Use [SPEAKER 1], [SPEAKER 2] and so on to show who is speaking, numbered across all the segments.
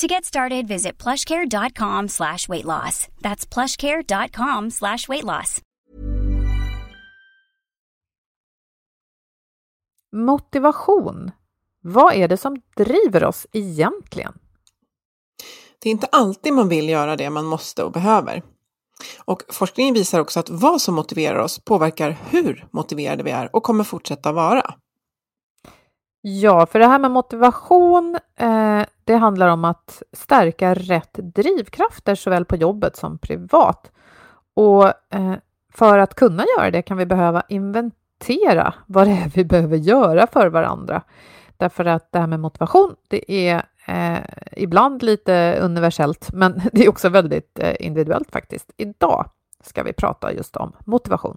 [SPEAKER 1] To get started, visit plushcare.com slash weight loss. That's plushcare.com slash weight loss.
[SPEAKER 2] Motivation. Vad är det som driver oss egentligen?
[SPEAKER 3] Det är inte alltid man vill göra det man måste och behöver. Och forskningen visar också att vad som motiverar oss påverkar hur motiverade vi är och kommer fortsätta vara.
[SPEAKER 2] Ja, för det här med motivation, eh, det handlar om att stärka rätt drivkrafter såväl på jobbet som privat. Och eh, för att kunna göra det kan vi behöva inventera vad det är vi behöver göra för varandra. Därför att det här med motivation, det är eh, ibland lite universellt, men det är också väldigt eh, individuellt faktiskt. Idag ska vi prata just om motivation.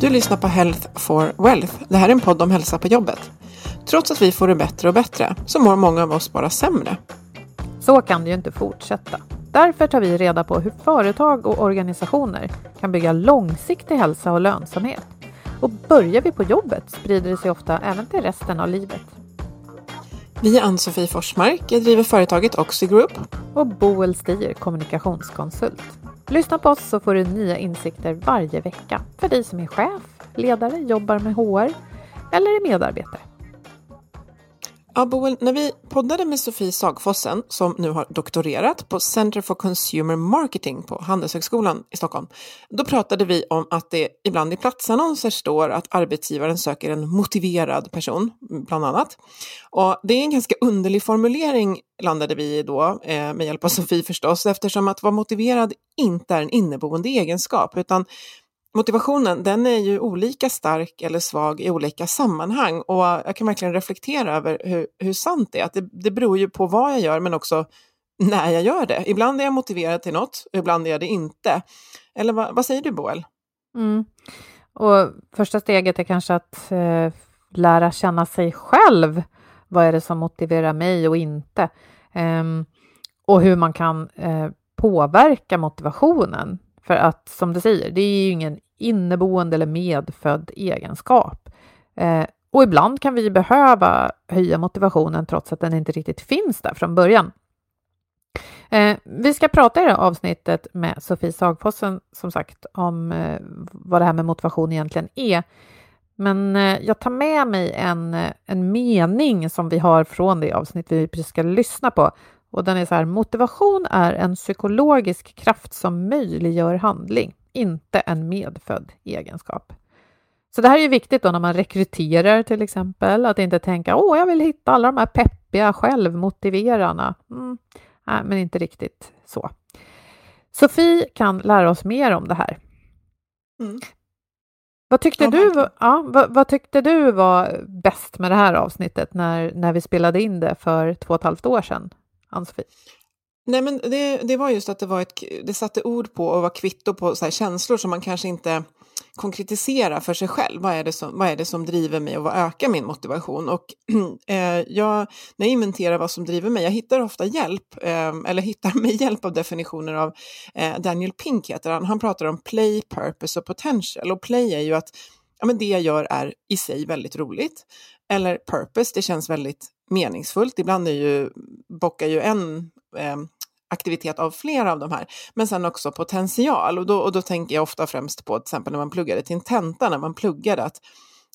[SPEAKER 3] Du lyssnar på Health for Wealth. Det här är en podd om hälsa på jobbet. Trots att vi får det bättre och bättre så mår många av oss bara sämre.
[SPEAKER 2] Så kan det ju inte fortsätta. Därför tar vi reda på hur företag och organisationer kan bygga långsiktig hälsa och lönsamhet. Och börjar vi på jobbet sprider det sig ofta även till resten av livet.
[SPEAKER 3] Vi är Ann-Sofie Forsmark, jag driver företaget Oxy Group.
[SPEAKER 2] Och Boel Stier, kommunikationskonsult. Lyssna på oss så får du nya insikter varje vecka för dig som är chef, ledare, jobbar med HR eller är medarbetare.
[SPEAKER 3] Ja, Boel, när vi poddade med Sofie Sagfossen som nu har doktorerat på Center for Consumer Marketing på Handelshögskolan i Stockholm, då pratade vi om att det ibland i platsannonser står att arbetsgivaren söker en motiverad person, bland annat. Och det är en ganska underlig formulering landade vi i då, eh, med hjälp av Sofie förstås, eftersom att vara motiverad inte är en inneboende egenskap, utan motivationen den är ju olika stark eller svag i olika sammanhang och jag kan verkligen reflektera över hur, hur sant det är. Att det, det beror ju på vad jag gör men också när jag gör det. Ibland är jag motiverad till något, ibland är jag det inte. Eller vad, vad säger du Boel?
[SPEAKER 2] Mm. Och första steget är kanske att eh, lära känna sig själv. Vad är det som motiverar mig och inte? Um, och hur man kan eh, påverka motivationen. För att som du säger, det är ju ingen inneboende eller medfödd egenskap. Eh, och ibland kan vi behöva höja motivationen trots att den inte riktigt finns där från början. Eh, vi ska prata i det här avsnittet med Sofie Sagfossen som sagt om eh, vad det här med motivation egentligen är. Men eh, jag tar med mig en, eh, en mening som vi har från det avsnitt vi precis ska lyssna på och den är så här, motivation är en psykologisk kraft som möjliggör handling, inte en medfödd egenskap. Så det här är ju viktigt då när man rekryterar till exempel, att inte tänka åh, jag vill hitta alla de här peppiga peppiga, självmotiverarna. Mm, nej, men inte riktigt så. Sofie kan lära oss mer om det här. Mm. Vad tyckte, ja, du, ja, vad, vad, tyckte du var bäst med det här avsnittet när, när vi spelade in det för två och ett halvt år sedan, Ann-Sofie?
[SPEAKER 3] Nej, men det, det var just att det, var ett, det satte ord på och var kvitto på så känslor som man kanske inte konkretisera för sig själv. Vad är det som, vad är det som driver mig och vad ökar min motivation? Och eh, jag, när jag inventerar vad som driver mig, jag hittar ofta hjälp, eh, eller hittar med hjälp av definitioner av eh, Daniel Pink heter han. Han pratar om play, purpose och potential. Och play är ju att ja, men det jag gör är i sig väldigt roligt. Eller purpose, det känns väldigt meningsfullt. Ibland är ju, bockar ju en eh, aktivitet av flera av de här, men sen också potential. Och då, och då tänker jag ofta främst på till exempel när man pluggade till en tenta, när man pluggade att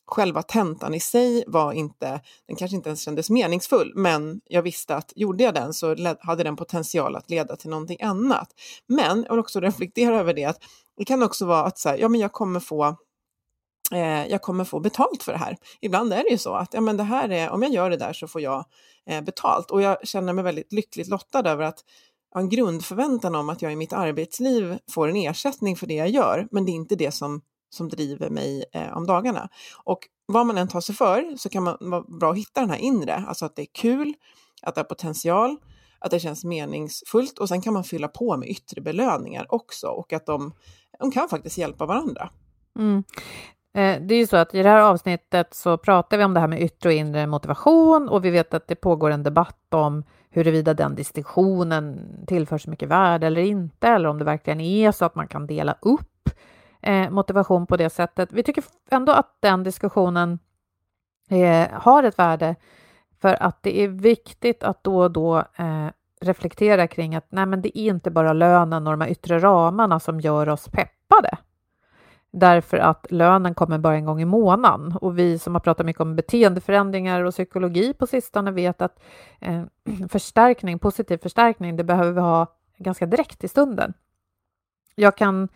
[SPEAKER 3] själva tentan i sig var inte, den kanske inte ens kändes meningsfull, men jag visste att gjorde jag den så hade den potential att leda till någonting annat. Men jag vill också reflektera över det att det kan också vara att så här, ja, men jag kommer få eh, jag kommer få betalt för det här. Ibland är det ju så att ja, men det här är, om jag gör det där så får jag eh, betalt. Och jag känner mig väldigt lyckligt lottad över att ha en grundförväntan om att jag i mitt arbetsliv får en ersättning för det jag gör, men det är inte det som, som driver mig eh, om dagarna. Och vad man än tar sig för så kan man vara bra att hitta den här inre, alltså att det är kul, att det har potential, att det känns meningsfullt och sen kan man fylla på med yttre belöningar också och att de, de kan faktiskt hjälpa varandra.
[SPEAKER 2] Mm. Eh, det är ju så att i det här avsnittet så pratar vi om det här med yttre och inre motivation och vi vet att det pågår en debatt om huruvida den distinktionen tillför så mycket värde eller inte, eller om det verkligen är så att man kan dela upp eh, motivation på det sättet. Vi tycker ändå att den diskussionen eh, har ett värde för att det är viktigt att då och då reflektera kring att nej, men det är inte bara lönen och de här yttre ramarna som gör oss peppade därför att lönen kommer bara en gång i månaden. Och vi som har pratat mycket om beteendeförändringar och psykologi på sistone vet att eh, förstärkning, positiv förstärkning, det behöver vi ha ganska direkt i stunden. Jag kan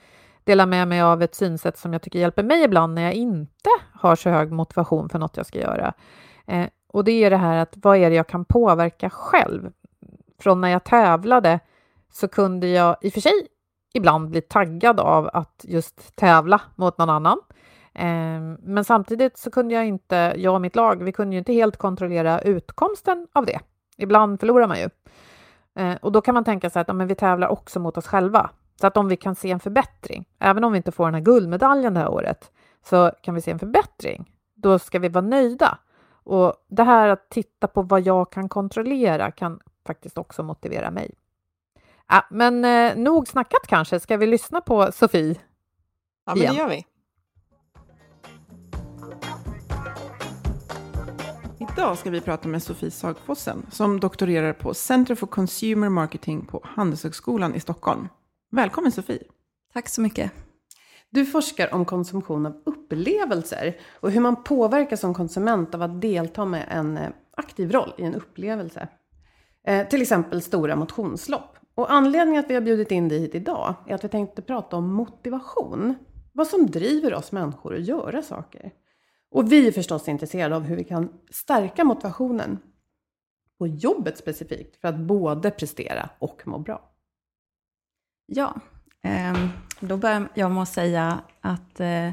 [SPEAKER 2] dela med mig av ett synsätt som jag tycker hjälper mig ibland när jag inte har så hög motivation för något jag ska göra. Eh, och det är det här att vad är det jag kan påverka själv? Från när jag tävlade så kunde jag i och för sig ibland bli taggad av att just tävla mot någon annan. Ehm, men samtidigt så kunde jag inte, jag och mitt lag, vi kunde ju inte helt kontrollera utkomsten av det. Ibland förlorar man ju. Ehm, och då kan man tänka sig att ja, men vi tävlar också mot oss själva. Så att om vi kan se en förbättring, även om vi inte får den här guldmedaljen det här året, så kan vi se en förbättring. Då ska vi vara nöjda. Och det här att titta på vad jag kan kontrollera kan faktiskt också motivera mig. Ja, men eh, nog snackat kanske. Ska vi lyssna på Sofie?
[SPEAKER 3] Ja, men det gör vi. Idag ska vi prata med Sofie Sagfossen som doktorerar på Center for Consumer Marketing på Handelshögskolan i Stockholm. Välkommen Sofie!
[SPEAKER 4] Tack så mycket!
[SPEAKER 5] Du forskar om konsumtion av upplevelser och hur man påverkas som konsument av att delta med en eh, aktiv roll i en upplevelse. Eh, till exempel stora motionslopp. Och anledningen att vi har bjudit in dig hit idag är att vi tänkte prata om motivation. Vad som driver oss människor att göra saker. Och vi är förstås intresserade av hur vi kan stärka motivationen på jobbet specifikt för att både prestera och må bra.
[SPEAKER 4] Ja, ehm, då börjar jag med att säga att eh,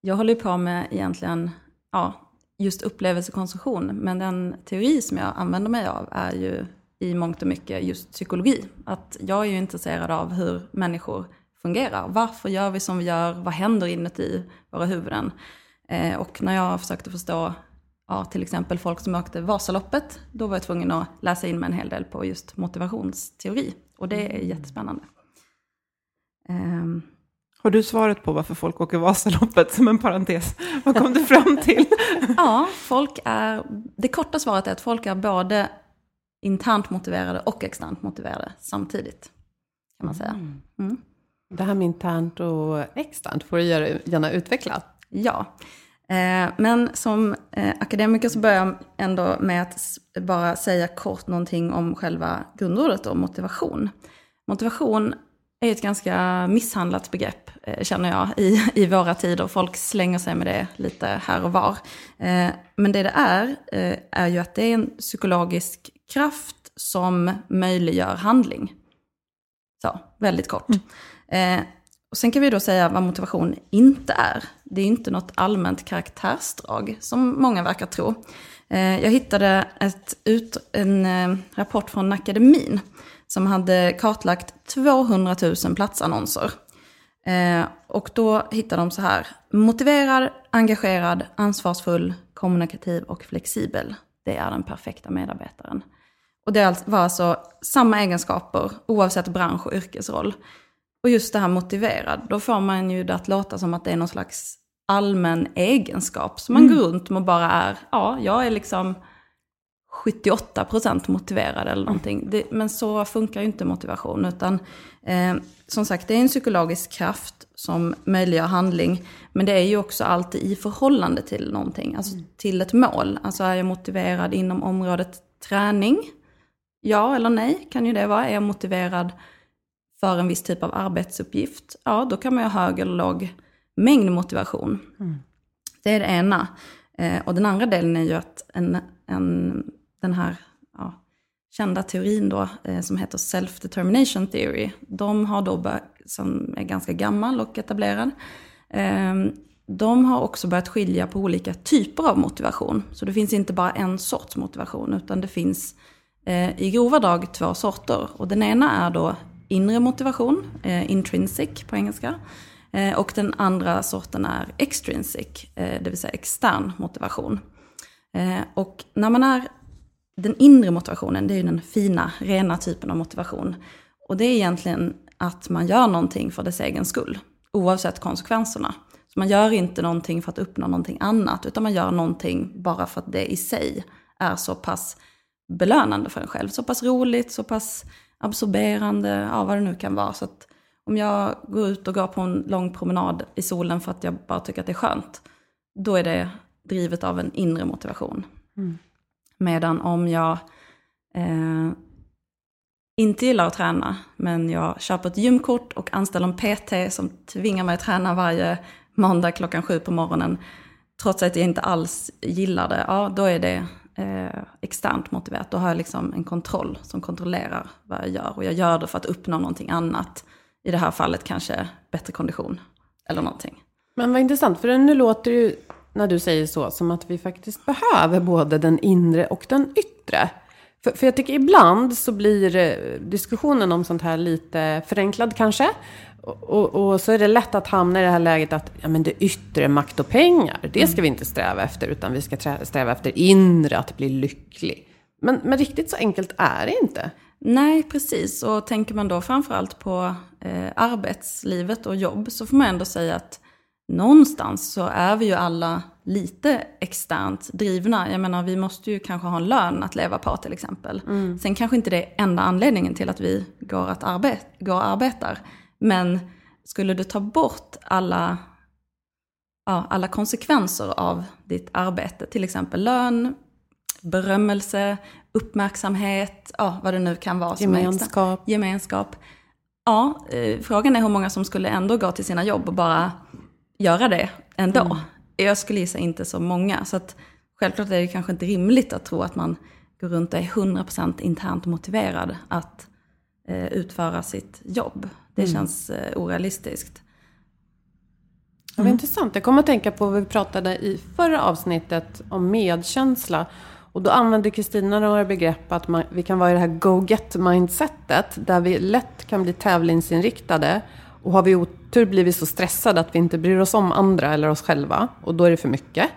[SPEAKER 4] jag håller på med egentligen ja, just upplevelsekonsumtion, men den teori som jag använder mig av är ju i mångt och mycket just psykologi. Att jag är ju intresserad av hur människor fungerar. Varför gör vi som vi gör? Vad händer inuti våra huvuden? Eh, och när jag försökte förstå ja, till exempel folk som åkte Vasaloppet, då var jag tvungen att läsa in mig en hel del på just motivationsteori. Och det är mm. jättespännande.
[SPEAKER 3] Um, har du svaret på varför folk åker Vasaloppet som en parentes? Vad kom du fram till?
[SPEAKER 4] ja, folk är, det korta svaret är att folk är både internt motiverade och externt motiverade samtidigt. Kan man säga. Mm.
[SPEAKER 5] mm. Det här med internt och externt, får du gärna utveckla?
[SPEAKER 4] Ja, eh, men som eh, akademiker så börjar jag ändå med att bara säga kort någonting om själva grundordet och motivation. Motivation är ett ganska misshandlat begrepp, eh, känner jag, i, i våra tider. Folk slänger sig med det lite här och var. Men det det är, är ju att det är en psykologisk kraft som möjliggör handling. Så, väldigt kort. Mm. Och sen kan vi då säga vad motivation inte är. Det är inte något allmänt karaktärsdrag, som många verkar tro. Jag hittade ett ut, en rapport från akademin som hade kartlagt 200 000 platsannonser. Eh, och då hittade de så här, motiverad, engagerad, ansvarsfull, kommunikativ och flexibel. Det är den perfekta medarbetaren. Och det var alltså samma egenskaper oavsett bransch och yrkesroll. Och just det här motiverad, då får man ju det att låta som att det är någon slags allmän egenskap. Så man mm. går runt och bara är, ja, jag är liksom 78% motiverad eller någonting. Det, men så funkar ju inte motivation. Utan eh, som sagt, det är en psykologisk kraft som möjliggör handling. Men det är ju också alltid i förhållande till någonting, alltså till ett mål. Alltså är jag motiverad inom området träning? Ja eller nej kan ju det vara. Är jag motiverad för en viss typ av arbetsuppgift? Ja, då kan man ju ha hög eller låg mängd motivation. Mm. Det är det ena. Eh, och den andra delen är ju att en, en den här ja, kända teorin då, eh, som heter Self-Determination Theory. De har då, som är ganska gammal och etablerad, eh, de har också börjat skilja på olika typer av motivation. Så det finns inte bara en sorts motivation, utan det finns Eh, i grova drag två sorter. Och den ena är då inre motivation, eh, intrinsic på engelska. Eh, och den andra sorten är extrinsic, eh, det vill säga extern motivation. Eh, och när man är den inre motivationen, det är ju den fina, rena typen av motivation. Och det är egentligen att man gör någonting för dess egen skull, oavsett konsekvenserna. Så man gör inte någonting för att uppnå någonting annat, utan man gör någonting bara för att det i sig är så pass belönande för en själv. Så pass roligt, så pass absorberande, ja vad det nu kan vara. Så att om jag går ut och går på en lång promenad i solen för att jag bara tycker att det är skönt, då är det drivet av en inre motivation. Mm. Medan om jag eh, inte gillar att träna, men jag köper ett gymkort och anställer en PT som tvingar mig att träna varje måndag klockan sju på morgonen, trots att jag inte alls gillar det, ja då är det eh, externt motiverat. Då har jag liksom en kontroll som kontrollerar vad jag gör. Och jag gör det för att uppnå någonting annat. I det här fallet kanske bättre kondition eller någonting.
[SPEAKER 5] Men vad intressant, för nu låter det ju när du säger så, som att vi faktiskt behöver både den inre och den yttre. För, för jag tycker ibland så blir eh, diskussionen om sånt här lite förenklad kanske. Och, och, så är det lätt att hamna i det här läget att ja, men det yttre, makt och pengar, det ska vi inte sträva efter, utan vi ska sträva efter inre, att bli lycklig. Men, men riktigt så enkelt är det inte.
[SPEAKER 4] Nej, precis. Och tänker man då framförallt på eh, arbetslivet och jobb så får man ändå säga att någonstans så är vi ju alla lite externt drivna. Jag menar, vi måste ju kanske ha en lön att leva på till exempel. Mm. Sen kanske inte det är enda anledningen till att vi går, att arbet går och arbetar. Men skulle du ta bort alla, ja, alla konsekvenser av ditt arbete, till exempel lön, berömmelse, uppmärksamhet, ja, vad det nu kan vara.
[SPEAKER 5] Gemenskap.
[SPEAKER 4] Gemenskap. Ja, eh, frågan är hur många som skulle ändå gå till sina jobb och bara göra det ändå. Mm. Jag skulle gissa inte så många. Så att självklart är det kanske inte rimligt att tro att man går runt och är 100% internt motiverad att eh, utföra sitt jobb. Det mm. känns eh, orealistiskt.
[SPEAKER 5] Det var mm. intressant. Jag kommer att tänka på vad vi pratade i förra avsnittet om medkänsla. Och då använde Kristina några begrepp att man, vi kan vara i det här go-get-mindsetet där vi lätt kan bli tävlingsinriktade och har vi otur blir vi så stressade att vi inte bryr oss om andra eller oss själva. Och då är det för mycket.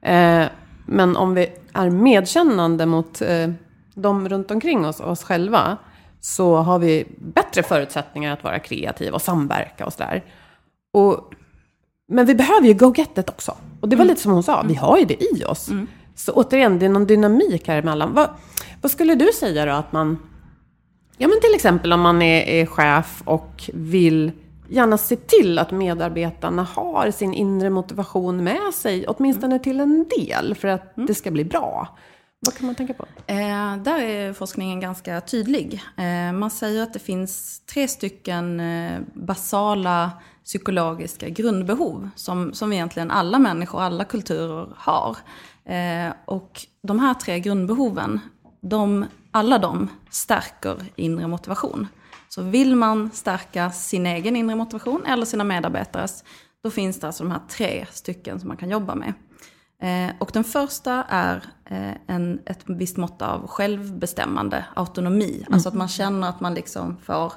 [SPEAKER 5] Eh, men om vi är medkännande mot eh, de runt omkring oss och oss själva. Så har vi bättre förutsättningar att vara kreativa och samverka och sådär. Och, men vi behöver ju go-gettet också. Och det var mm. lite som hon sa, vi har ju det i oss. Mm. Så återigen, det är någon dynamik här emellan. Vad, vad skulle du säga då att man... Ja men till exempel om man är, är chef och vill gärna se till att medarbetarna har sin inre motivation med sig, åtminstone till en del, för att mm. det ska bli bra. Vad kan man tänka på?
[SPEAKER 4] Eh, där är forskningen ganska tydlig. Eh, man säger att det finns tre stycken eh, basala psykologiska grundbehov som, som egentligen alla människor, alla kulturer har. Eh, och de här tre grundbehoven, de, alla de stärker inre motivation. Så vill man stärka sin egen inre motivation eller sina medarbetares, då finns det alltså de här tre stycken som man kan jobba med. Eh, och den första är eh, en, ett visst mått av självbestämmande, autonomi. Mm. Alltså att man känner att man liksom får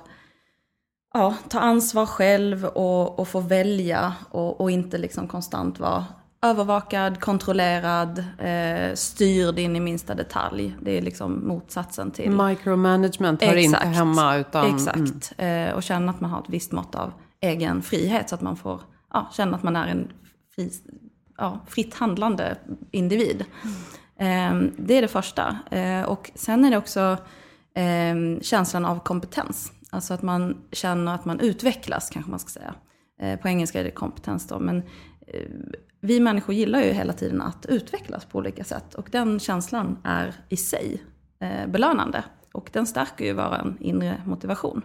[SPEAKER 4] ja, ta ansvar själv och, och få välja och, och inte liksom konstant vara övervakad, kontrollerad, eh, styrd in i minsta detalj. Det är liksom motsatsen till...
[SPEAKER 5] Micromanagement hör inte hemma utan...
[SPEAKER 4] Exakt. Mm. Eh, och känna att man har ett visst mått av egen frihet så att man får ja, känna att man är en fri, ja, fritt handlande individ. Mm. Eh, det är det första. Eh, och sen är det också eh, känslan av kompetens. Alltså att man känner att man utvecklas, kanske man ska säga. Ehm, på engelska är det kompetens då, men eh, vi människor gillar ju hela tiden att utvecklas på olika sätt. Och den känslan är i sig eh, belönande. Och den stärker ju vår inre motivation.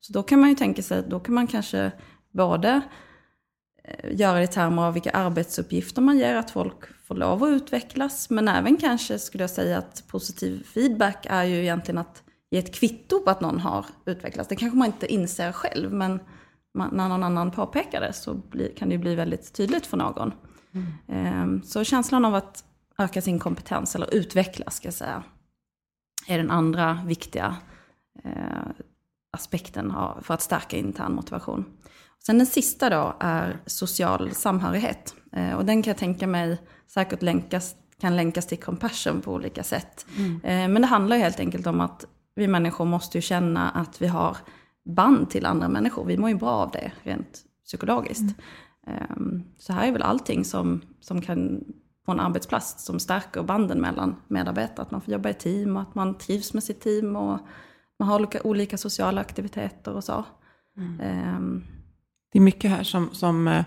[SPEAKER 4] Så då kan man ju tänka sig, då kan man kanske både göra det i termer av vilka arbetsuppgifter man ger, att folk får lov att utvecklas. Men även kanske skulle jag säga att positiv feedback är ju egentligen att ge ett kvitto på att någon har utvecklats. Det kanske man inte inser själv, men man, när någon annan påpekar det så bli, kan det bli väldigt tydligt för någon. Mm. Så känslan av att öka sin kompetens, eller utvecklas ska jag säga, är den andra viktiga eh, aspekten för att stärka intern motivation. Sen den sista då är social samhörighet. Eh, och den kan jag tänka mig säkert länkas, kan länkas till compassion på olika sätt. Mm. Eh, men det handlar helt enkelt om att vi människor måste ju känna att vi har band till andra människor. Vi mår ju bra av det rent psykologiskt. Mm. Ehm, så här är väl allting som, som kan på en arbetsplats som stärker banden mellan medarbetare. Att man får jobba i team och att man trivs med sitt team och man har olika, olika sociala aktiviteter och så. Mm. Um,
[SPEAKER 3] det är mycket här som, som eh,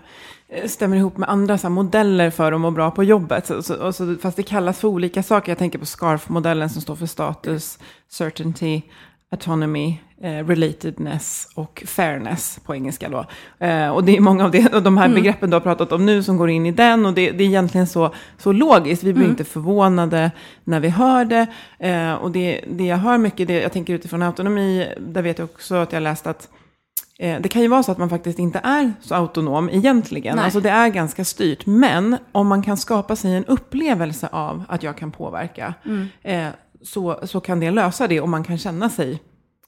[SPEAKER 3] stämmer ihop med andra så modeller för att må bra på jobbet. Så, så, så, fast det kallas för olika saker. Jag tänker på SCARF-modellen som står för status, certainty, autonomy, eh, relatedness och fairness på engelska då. Eh, och det är många av det, de här mm. begreppen du har pratat om nu som går in i den. Och det, det är egentligen så, så logiskt. Vi blir mm. inte förvånade när vi hör det. Eh, och det, det jag hör mycket, det, jag tänker utifrån autonomi, där vet jag också att jag läst att det kan ju vara så att man faktiskt inte är så autonom egentligen. Nej. Alltså det är ganska styrt. Men om man kan skapa sig en upplevelse av att jag kan påverka. Mm. Eh, så, så kan det lösa det och man kan känna sig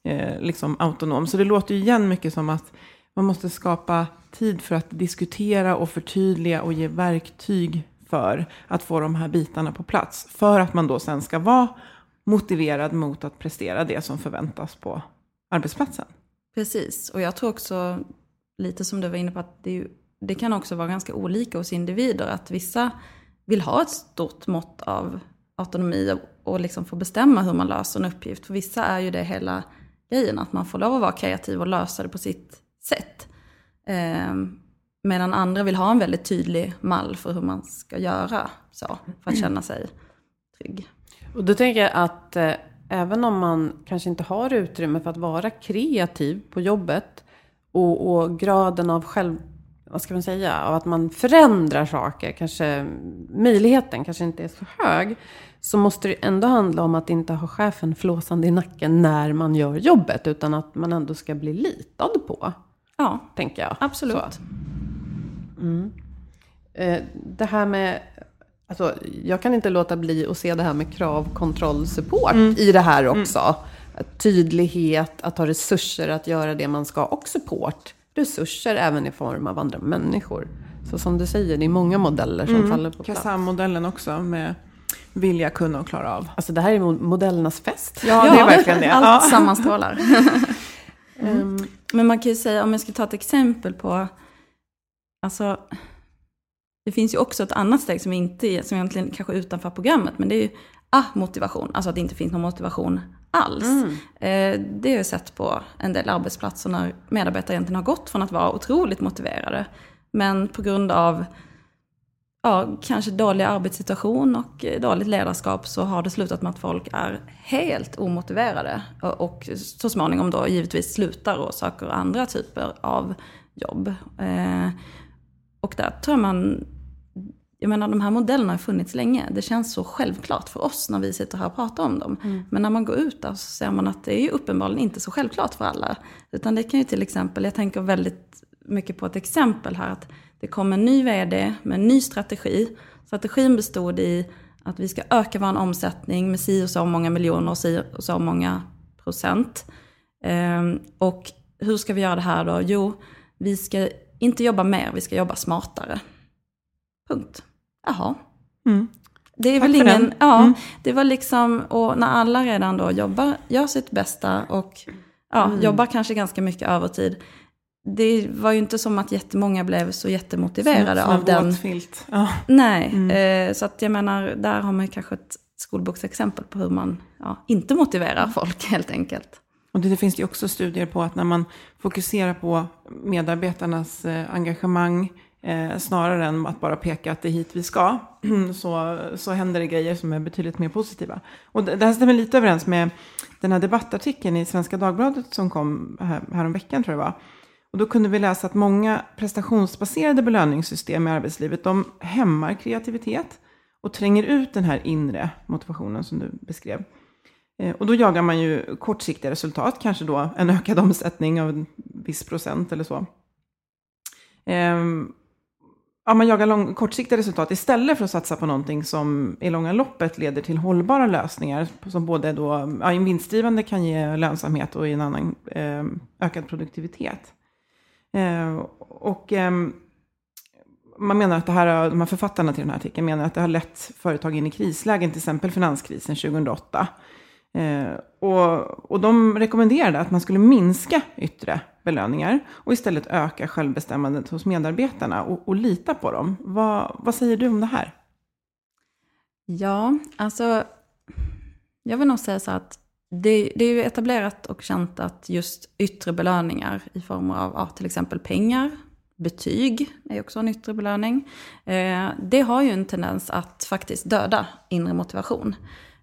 [SPEAKER 3] eh, liksom autonom. Så det låter ju igen mycket som att man måste skapa tid för att diskutera och förtydliga och ge verktyg för att få de här bitarna på plats. För att man då sen ska vara motiverad mot att prestera det som förväntas på arbetsplatsen.
[SPEAKER 4] Precis, och jag tror också, lite som du var inne på, att det, det kan också vara ganska olika hos individer. Att vissa vill ha ett stort mått av autonomi och, och liksom få bestämma hur man löser en uppgift. För vissa är ju det hela grejen, att man får lov att vara kreativ och lösa det på sitt sätt. Eh, medan andra vill ha en väldigt tydlig mall för hur man ska göra så, för att känna sig trygg.
[SPEAKER 5] Och då tänker jag att eh, även om man kanske inte har utrymme för att vara kreativ på jobbet och, och graden av själv, vad ska man säga, av att man förändrar saker, kanske möjligheten kanske inte är så hög, så måste det ändå handla om att inte ha chefen flåsande i nacken när man gör jobbet, utan att man ändå ska bli litad på.
[SPEAKER 4] Ja,
[SPEAKER 5] tänker jag.
[SPEAKER 4] Absolut.
[SPEAKER 5] Mm. Eh, det här med Alltså, jag kan inte låta bli att se det här med kravkontrollsupport mm. i det här mm. också. Mm. Tydlighet, att ha resurser att göra det man ska och support. Resurser även i form av andra människor. Så som du säger, det är många modeller som mm. faller på plats.
[SPEAKER 3] Kasam-modellen också med vilja, kunna och klara av.
[SPEAKER 5] Alltså det här är modellernas fest.
[SPEAKER 4] Ja, det är verkligen det. Allt ja. sammanstrålar. mm. Men man kan ju säga, om jag ska ta ett exempel på, alltså det finns ju också ett annat steg som, inte är, som egentligen kanske är utanför programmet, men det är ju a-motivation, alltså att det inte finns någon motivation alls. Mm. Eh, det har jag sett på en del arbetsplatser när medarbetare egentligen har gått från att vara otroligt motiverade, men på grund av ja, kanske dålig arbetssituation och eh, dåligt ledarskap så har det slutat med att folk är helt omotiverade. Och, och så småningom då givetvis slutar och söker andra typer av jobb. Eh, och där tror jag man jag menar de här modellerna har funnits länge. Det känns så självklart för oss när vi sitter här och pratar om dem. Mm. Men när man går ut där så ser man att det är ju uppenbarligen inte så självklart för alla. Utan det kan ju till exempel, jag tänker väldigt mycket på ett exempel här. att Det kom en ny vd med en ny strategi. Strategin bestod i att vi ska öka vår omsättning med si och så många miljoner och si och så många procent. Ehm, och hur ska vi göra det här då? Jo, vi ska inte jobba mer, vi ska jobba smartare. Punkt. Jaha. Mm. Det är Tack väl ingen, ja, mm. det var liksom, och när alla redan då jobbar, gör sitt bästa och ja, mm. jobbar kanske ganska mycket övertid. Det var ju inte som att jättemånga blev så jättemotiverade som, som av den.
[SPEAKER 3] Filt. Ja.
[SPEAKER 4] Nej, mm. eh, så att jag menar, där har man kanske ett skolboksexempel på hur man ja, inte motiverar folk helt enkelt.
[SPEAKER 3] Och det, det finns ju också studier på att när man fokuserar på medarbetarnas eh, engagemang, Eh, snarare än att bara peka att det är hit vi ska, så, så händer det grejer som är betydligt mer positiva. Och det, det här stämmer lite överens med den här debattartikeln i Svenska Dagbladet som kom här, häromveckan tror jag det var. Och då kunde vi läsa att många prestationsbaserade belöningssystem i arbetslivet, de hämmar kreativitet och tränger ut den här inre motivationen som du beskrev. Eh, och då jagar man ju kortsiktiga resultat, kanske då en ökad omsättning av en viss procent eller så. Ehm, Ja, man jagar lång, kortsiktiga resultat istället för att satsa på någonting som i långa loppet leder till hållbara lösningar. Som både då, ja, en vinstdrivande kan ge lönsamhet och i en annan eh, ökad produktivitet. Eh, och eh, man menar att det här, de här författarna till den här artikeln menar att det har lett företag in i krislägen, till exempel finanskrisen 2008. Eh, och, och de rekommenderade att man skulle minska yttre belöningar och istället öka självbestämmandet hos medarbetarna och, och lita på dem. Vad, vad säger du om det här?
[SPEAKER 4] Ja, alltså jag vill nog säga så att det, det är ju etablerat och känt att just yttre belöningar i form av ja, till exempel pengar, betyg är också en yttre belöning. Eh, det har ju en tendens att faktiskt döda inre motivation.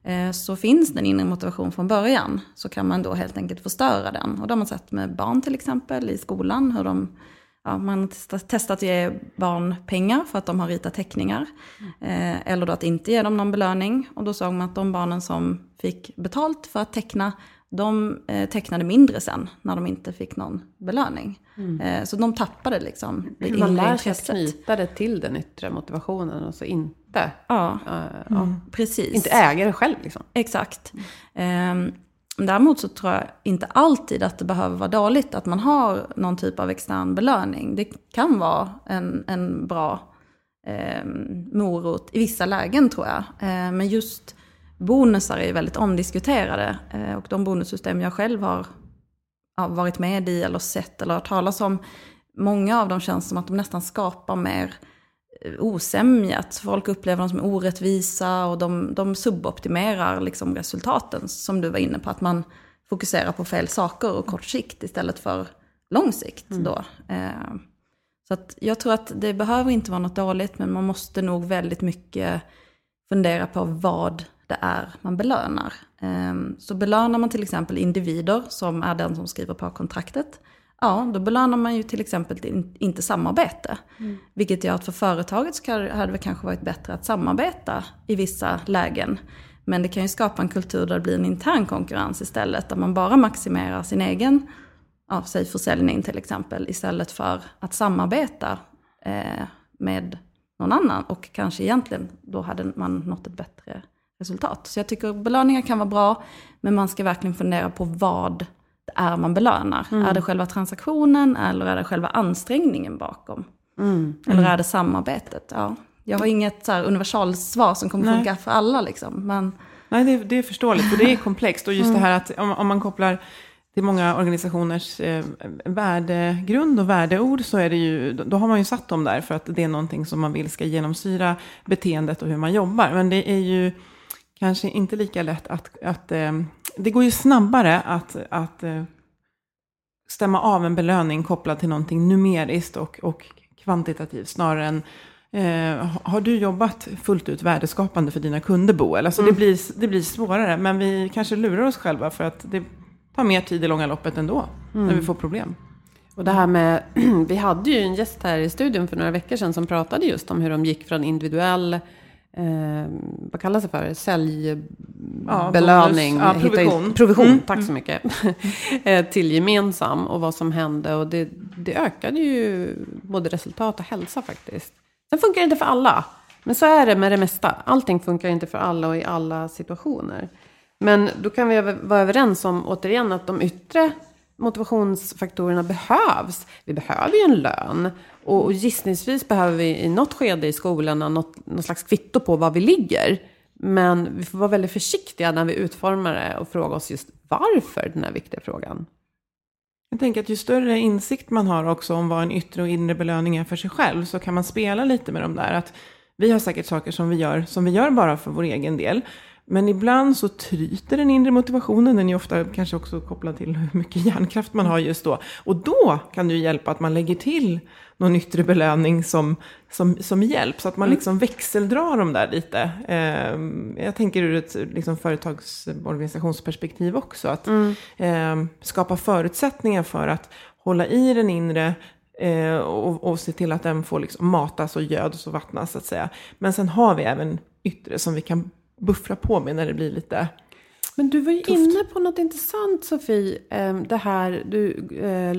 [SPEAKER 4] Eh, så finns den inre motivation från början så kan man då helt enkelt förstöra den. Och det har man sett med barn till exempel i skolan. Hur de, ja, man har testat att ge barn pengar för att de har ritat teckningar. Eh, eller då att inte ge dem någon belöning. Och då såg man att de barnen som fick betalt för att teckna, de eh, tecknade mindre sen när de inte fick någon belöning. Mm. så de tappade liksom
[SPEAKER 5] det Man lär sig att knyta det till den yttre motivationen och så inte.
[SPEAKER 4] Ja, uh, mm. precis.
[SPEAKER 5] Inte äga det själv liksom.
[SPEAKER 4] Exakt. Um, däremot så tror jag inte alltid att det behöver vara dåligt att man har någon typ av extern belöning. Det kan vara en, en bra eh, morot i vissa lägen tror jag. Eh, men just bonusar är väldigt omdiskuterade. Eh, och de bonussystem jag själv har varit med i eller sett eller hört talas om, många av dem känns som att de nästan skapar mer osämja, att folk upplever dem som orättvisa och de, de suboptimerar liksom resultaten som du var inne på, att man fokuserar på fel saker och kort sikt istället för lång sikt. Mm. Då. Eh, så jag tror att det behöver inte vara något dåligt, men man måste nog väldigt mycket fundera på vad det är man belönar. Eh, så belönar man till exempel individer, som är den som skriver på kontraktet, Ja, då belönar man ju till exempel inte samarbete. Mm. Vilket gör att för företaget så hade det kanske varit bättre att samarbeta i vissa lägen. Men det kan ju skapa en kultur där det blir en intern konkurrens istället. Där man bara maximerar sin egen, ja, säg försäljning till exempel. Istället för att samarbeta eh, med någon annan. Och kanske egentligen då hade man nått ett bättre resultat. Så jag tycker belöningar kan vara bra. Men man ska verkligen fundera på vad är man belönar. Mm. Är det själva transaktionen eller är det själva ansträngningen bakom? Mm. Eller mm. är det samarbetet? Ja. Jag har inget så universalsvar som kommer Nej. funka för alla. Liksom, men...
[SPEAKER 3] Nej, det, det är förståeligt, för det är komplext. Och just mm. det här att om, om man kopplar till många organisationers eh, värdegrund och värdeord så är det ju, då har man ju satt dem där för att det är någonting som man vill ska genomsyra beteendet och hur man jobbar. Men det är ju kanske inte lika lätt att, att eh, det går ju snabbare att, att eh, stämma av en belöning kopplad till någonting numeriskt och, och kvantitativt snarare än Eh, har du jobbat fullt ut värdeskapande för dina kunder, Boel? Alltså mm. det, blir, det blir svårare, men vi kanske lurar oss själva för att det tar mer tid i långa loppet ändå, mm. när vi får problem.
[SPEAKER 5] Och det här med, vi hade ju en gäst här i studion för några veckor sedan som pratade just om hur de gick från individuell eh, vad kallas det för? Säljbelöning.
[SPEAKER 3] Ja, ja, provision.
[SPEAKER 5] provision, mm. tack så mycket. Eh, till gemensam och vad som hände. Och det, det ökade ju både resultat och hälsa faktiskt. Sen funkar det inte för alla. Men så är det med det mesta. Allting funkar inte för alla och i alla situationer. Men då kan vi vara överens om, återigen, att de yttre motivationsfaktorerna behövs. Vi behöver ju en lön. Och gissningsvis behöver vi i något skede i skolan något, något slags kvitto på var vi ligger. Men vi får vara väldigt försiktiga när vi utformar det och fråga oss just varför den här viktiga frågan.
[SPEAKER 3] Jag tänker att ju större insikt man har också om vad en yttre och inre belöning är för sig själv så kan man spela lite med de där. Att vi har säkert saker som vi gör som vi gör bara för vår egen del. Men ibland så tryter den inre motivationen. Den är ofta kanske också kopplad till hur mycket hjärnkraft man har just då. Och då kan det ju hjälpa att man lägger till någon yttre belöning som, som, som hjälp. Så att man mm. liksom växeldrar dem där lite. Eh, jag tänker ur ett liksom, företagsorganisationsperspektiv också. Att mm. eh, skapa förutsättningar för att hålla i den inre eh, och, och se till att den får liksom matas och göds och vattnas så att säga. Men sen har vi även yttre som vi kan buffra på med när det blir lite
[SPEAKER 5] men du var ju tufft. inne på något intressant Sofie. Ehm, det här, du eh,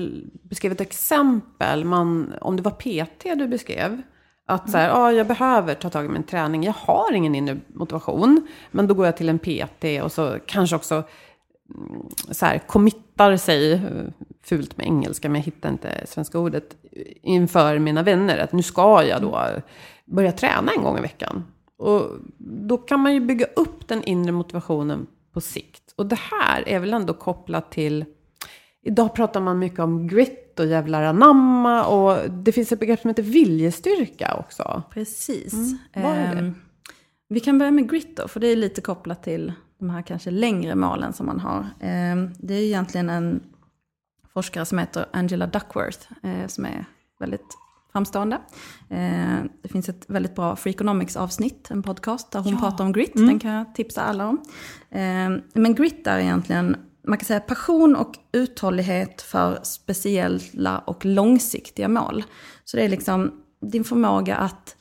[SPEAKER 5] beskrev ett exempel, man, om det var PT du beskrev. Att så här, mm. ah, jag behöver ta tag i min träning, jag har ingen inre motivation. Men då går jag till en PT och så kanske också mm, så här, committar sig, eh, fult med engelska men jag hittar inte svenska ordet, inför mina vänner. Att nu ska jag då börja träna en gång i veckan. Och då kan man ju bygga upp den inre motivationen på sikt. Och det här är väl ändå kopplat till Idag pratar man mycket om grit och jävlar anamma och det finns ett begrepp som heter viljestyrka också.
[SPEAKER 4] Precis. Mm. Vad är det? Um, vi kan börja med grit då, för det är lite kopplat till de här kanske längre målen som man har. Um, det är egentligen en forskare som heter Angela Duckworth uh, som är väldigt framstående. Eh, det finns ett väldigt bra Freakonomics avsnitt, en podcast där hon ja. pratar om grit. Mm. Den kan jag tipsa alla om. Eh, men grit är egentligen, man kan säga passion och uthållighet för speciella och långsiktiga mål. Så det är liksom din förmåga att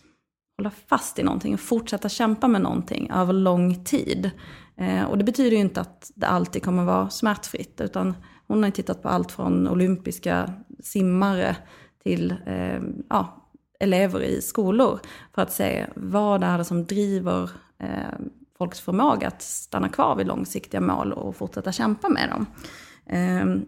[SPEAKER 4] hålla fast i någonting och fortsätta kämpa med någonting över lång tid. Eh, och det betyder ju inte att det alltid kommer vara smärtfritt, utan hon har tittat på allt från olympiska simmare till eh, ja, elever i skolor för att se vad det är det som driver eh, folks förmåga att stanna kvar vid långsiktiga mål och fortsätta kämpa med dem. Eh,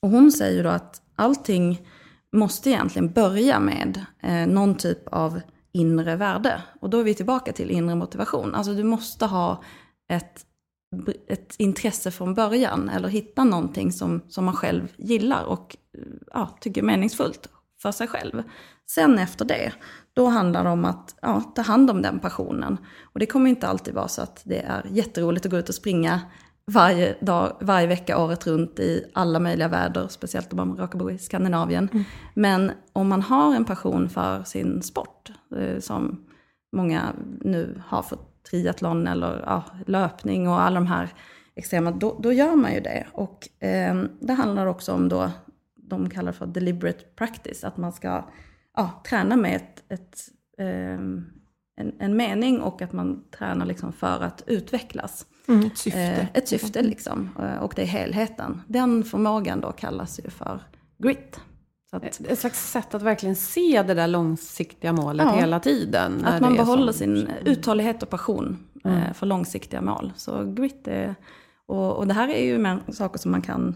[SPEAKER 4] och hon säger då att allting måste egentligen börja med eh, någon typ av inre värde. Och då är vi tillbaka till inre motivation. Alltså du måste ha ett, ett intresse från början eller hitta någonting som, som man själv gillar och ja, tycker är meningsfullt för sig själv. Sen efter det, då handlar det om att ja, ta hand om den passionen. Och det kommer inte alltid vara så att det är jätteroligt att gå ut och springa varje, dag, varje vecka året runt i alla möjliga väder, speciellt om man råkar bo i Skandinavien. Mm. Men om man har en passion för sin sport, eh, som många nu har för triathlon eller ja, löpning och alla de här extrema, då, då gör man ju det. Och eh, det handlar också om då de kallar för deliberate practice, att man ska ja, träna med ett, ett eh, en, en, mening och att man tränar liksom för att utvecklas.
[SPEAKER 3] Mm, ett syfte. Eh,
[SPEAKER 4] ett syfte liksom, och det är helheten. Den förmågan då kallas ju för grit.
[SPEAKER 5] Att, ett slags sätt att verkligen se det där långsiktiga målet ja, hela tiden.
[SPEAKER 4] Att man behåller som... sin uthållighet och passion mm. eh, för långsiktiga mål. Så grit är, och, och det här är ju saker som man kan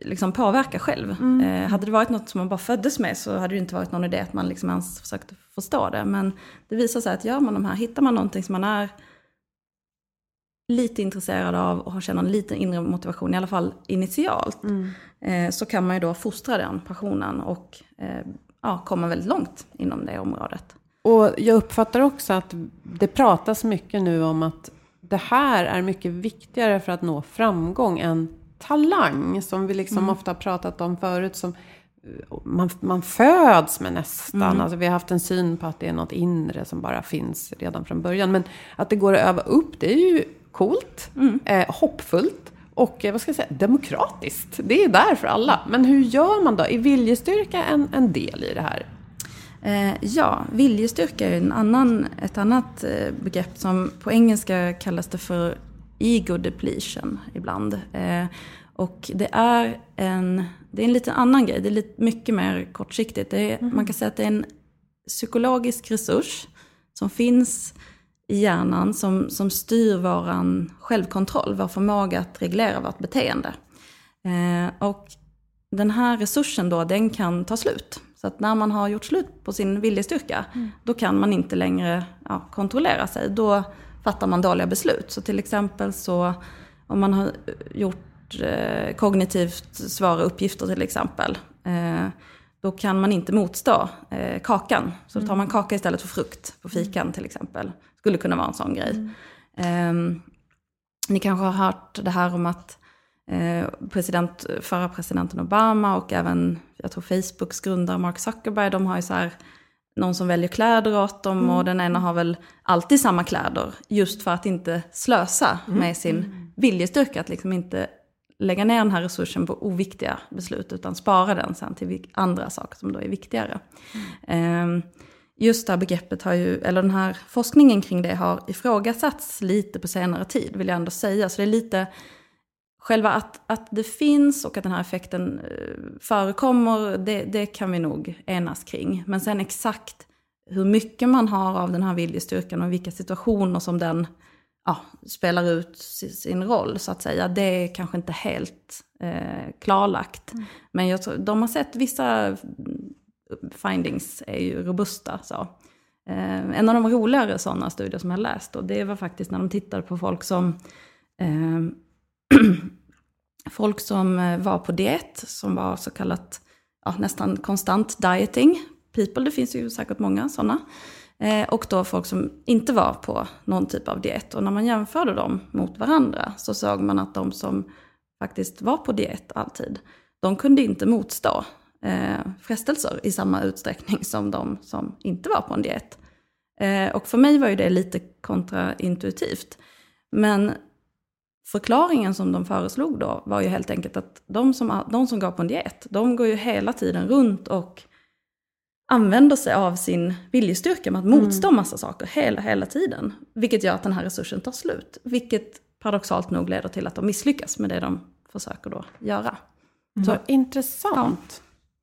[SPEAKER 4] liksom påverka själv. Mm. Eh, hade det varit något som man bara föddes med så hade det inte varit någon idé att man liksom ens försökte förstå det. Men det visar sig att gör man de här, hittar man någonting som man är lite intresserad av och känner en liten inre motivation, i alla fall initialt, mm. Eh, så kan man ju då fostra den passionen och eh, ja, komma väldigt långt inom det området.
[SPEAKER 5] Och jag uppfattar också att det pratas mycket nu om att det här är mycket viktigare för att nå framgång än talang som vi liksom mm. ofta har pratat om förut. Som man, man föds med nästan.
[SPEAKER 4] Mm.
[SPEAKER 5] Alltså vi har haft en syn på att det är något inre som bara finns redan från början. Men att det går att öva upp, det är ju coolt,
[SPEAKER 4] Mm.
[SPEAKER 5] eh, hoppfullt och eh, vad ska jag säga, demokratiskt. Det är där för alla. Men hur gör man då? Är viljestyrka en, en del i det här?
[SPEAKER 4] Eh, ja, viljestyrka är en annan, ett annat eh, begrepp som på engelska kallas det för ego depletion ibland. Eh, och det är en, det är en lite annan grej, det är lite, mycket mer kortsiktigt. Är, Man kan säga att det är en psykologisk resurs som finns i hjärnan som, som styr vår självkontroll, vår förmåga att reglera vårt beteende. Eh, och den här resursen då, den kan ta slut. Så att när man har gjort slut på sin viljestyrka, då kan man inte längre ja, kontrollera sig. Då fattar man dåliga beslut. Så till exempel så, om man har gjort eh, kognitivt svåra uppgifter till exempel, eh, då kan man inte motstå eh, kakan. Så då tar man kaka istället för frukt på fikan till exempel. Skulle kunna vara en sån grej. Ehm, ni kanske har hört det här om att eh, president, förra presidenten Obama och även jag tror Facebooks grundare Mark Zuckerberg, de har ju så här någon som väljer kläder åt dem och den ena har väl alltid samma kläder. Just för att inte slösa med sin viljestyrka, att liksom inte lägga ner den här resursen på oviktiga beslut utan spara den sen till andra saker som då är viktigare. Ehm, Just det här begreppet har ju, eller den här forskningen kring det har ifrågasatts lite på senare tid vill jag ändå säga. Så det är lite, själva att, att det finns och att den här effekten eh, förekommer, det, det kan vi nog enas kring. Men sen exakt hur mycket man har av den här viljestyrkan och vilka situationer som den ja, spelar ut si- sin roll så att säga, det är kanske inte helt eh, klarlagt. Men jag tror, de har sett vissa findings är ju robusta. Så. Eh, en av de roligare sådana studier som jag läst, och det var faktiskt när de tittade på folk som eh, folk som eh, var på diet, som var så kallat ja, nästan konstant dieting people, det finns ju säkert många sådana. Eh, och då folk som inte var på någon typ av diet. Och när man jämförde dem mot varandra så såg man att de som faktiskt var på diet alltid, de kunde inte motstå eh, frestelser i samma utsträckning som de som inte var på en diet. Eh, och för mig var ju det lite kontraintuitivt. Men förklaringen som de föreslog då var ju helt enkelt att de som, de som går på en diet, de går ju hela tiden runt och använder sig av sin viljestyrka med att motstå massa saker hela, hela tiden. Vilket gör att den här resursen tar slut. Vilket paradoxalt nog leder till att de misslyckas med det de försöker då göra.
[SPEAKER 5] Så intressant.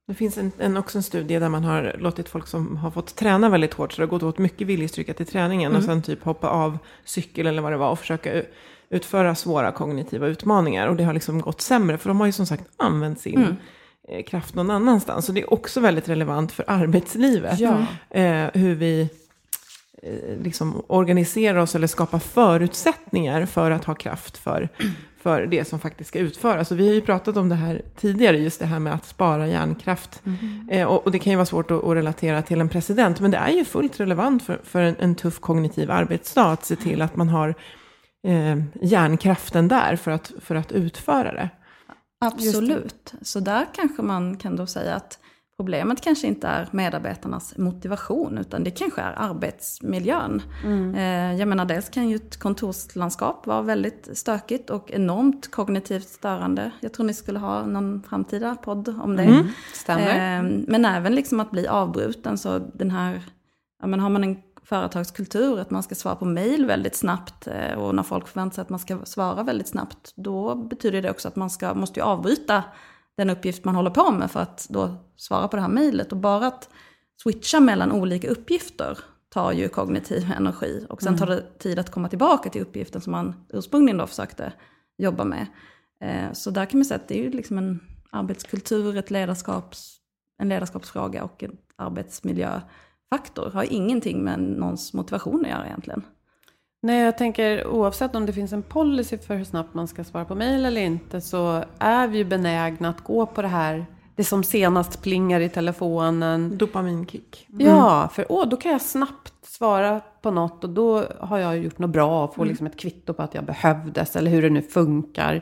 [SPEAKER 3] Det finns en, en, också en studie där man har låtit folk som har fått träna väldigt hårt, så det har gått åt mycket viljestyrka till träningen, och sen typ hoppa av cykel eller vad det var och försöka utföra svåra kognitiva utmaningar. Och det har liksom gått sämre, för de har ju som sagt använt sin eh, kraft någon annanstans. Så det är också väldigt relevant för arbetslivet.
[SPEAKER 5] Ja.
[SPEAKER 3] Eh, hur vi liksom organiserar oss eller skapar förutsättningar för att ha kraft för, för det som faktiskt ska utföras. Och vi har ju pratat om det här tidigare, just det här med att spara hjärnkraft. Eh, och, och det kan ju vara svårt att, att relatera till en president, men det är ju fullt relevant för, för en, en tuff kognitiv arbetsdag att se till att man har eh, hjärnkraften där för att, för att utföra det.
[SPEAKER 4] Absolut. Så där kanske man kan då säga att problemet kanske inte är medarbetarnas motivation, utan det kanske är arbetsmiljön. Eh, Jag menar, dels kan ju ett kontorslandskap vara väldigt stökigt och enormt kognitivt störande. Jag tror ni skulle ha någon framtida podd om det.
[SPEAKER 5] Stämmer.
[SPEAKER 4] Eh, Men även liksom att bli avbruten, så den här, ja men har man en företagskultur, att man ska svara på mail väldigt snabbt eh, och när folk förväntar sig att man ska svara väldigt snabbt, då betyder det också att man ska, måste ju avbryta den uppgift man håller på med för att då svara på det här mejlet. Och bara att switcha mellan olika uppgifter tar ju kognitiv energi. Och sen tar det tid att komma tillbaka till uppgiften som man ursprungligen då försökte jobba med. Eh, Så där kan man säga att det är ju liksom en arbetskultur, ett ledarskaps, en ledarskapsfråga och en arbetsmiljöfaktor. Har ingenting med någons motivation att göra egentligen.
[SPEAKER 5] Nej, jag tänker oavsett om det finns en policy för hur snabbt man ska svara på mejl eller inte så är vi ju benägna att gå på det här, det som senast plingar i telefonen.
[SPEAKER 3] Dopaminkick.
[SPEAKER 5] Ja, för åh, då kan jag snabbt svara på något och då har jag gjort något bra och får liksom ett kvitto på att jag behövdes eller hur det nu funkar.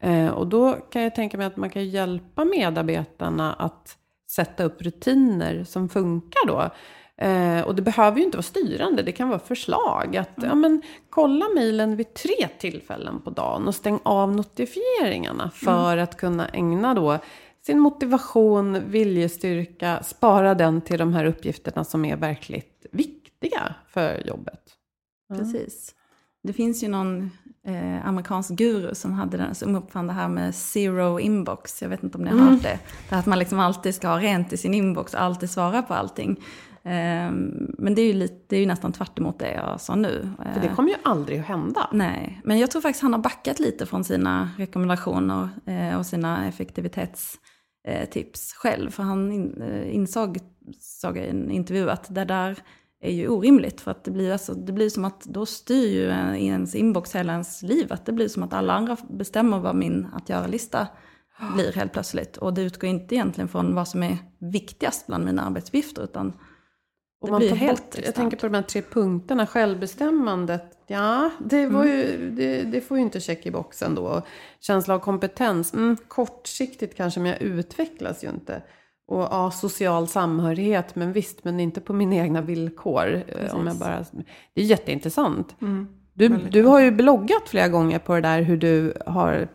[SPEAKER 5] Eh, och då kan jag tänka mig att man kan hjälpa medarbetarna att sätta upp rutiner som funkar då. Eh, och det behöver ju inte vara styrande, det kan vara förslag. Att ja, men, kolla mejlen vid tre tillfällen på dagen och stäng av notifieringarna för att kunna ägna då sin motivation, viljestyrka, spara den till de här uppgifterna som är verkligt viktiga för jobbet.
[SPEAKER 4] Precis. Det finns ju någon eh, amerikansk guru som, hade den, som uppfann det här med zero inbox. Jag vet inte om ni har hört det. Det här att man liksom alltid ska ha rent i sin inbox och alltid svara på allting. Eh, men det är, ju lite, det är ju nästan tvärt emot det jag sa nu.
[SPEAKER 5] För det kommer ju aldrig att hända.
[SPEAKER 4] Nej, men jag tror faktiskt han har backat lite från sina rekommendationer eh, och sina effektivitetstips själv. För han in, eh, insåg, såg jag i en intervju, att det där är ju orimligt. För att det blir, alltså, det blir som att då styr ju ens inbox hela ens liv. Att det blir som att alla andra bestämmer vad min att göra-lista blir helt plötsligt. Och det utgår inte egentligen från vad som är viktigast bland mina arbetsuppgifter. Utan
[SPEAKER 5] Och
[SPEAKER 4] det
[SPEAKER 5] man
[SPEAKER 4] blir helt
[SPEAKER 5] bort, jag tänker på de här tre punkterna, självbestämmandet. Ja, det, var ju, det, det får ju inte check i boxen då. Känsla av kompetens, mm, kortsiktigt kanske, men jag utvecklas ju inte. Och ja, social samhörighet, men visst, men inte på mina egna villkor. eh, Om jag bara, det är jätteintressant. Du, du har ju bloggat flera gånger på det där hur du har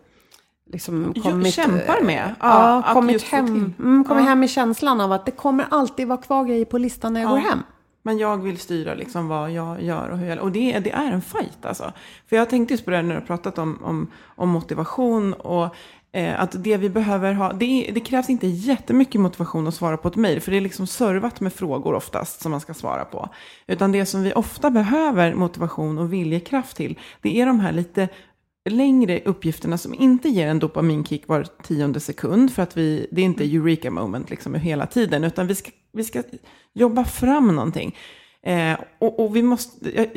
[SPEAKER 5] liksom kommit...
[SPEAKER 3] kämpar med.
[SPEAKER 5] Ja,
[SPEAKER 3] Ja, att
[SPEAKER 5] kommit hem, mm, kommit
[SPEAKER 3] Ja.
[SPEAKER 5] hem i känslan av att det kommer alltid vara kvar grejer på listan när jag
[SPEAKER 3] Ja.
[SPEAKER 5] går hem.
[SPEAKER 3] Men jag vill styra liksom vad jag gör och hur jag... Och det, det är en fight alltså. För jag tänkte just på det när du har pratat om, om, om motivation och eh, att det vi behöver ha... Det, det krävs inte jättemycket motivation att svara på ett mejl. För det är liksom servat med frågor oftast som man ska svara på. Utan det som vi ofta behöver motivation och viljekraft till. Det är de här lite längre uppgifterna som inte ger en dopaminkick var tionde sekund. För att vi, det är inte eureka moment liksom hela tiden. Utan vi ska, vi ska jobba fram någonting. Eh, och, och vi måste, eh,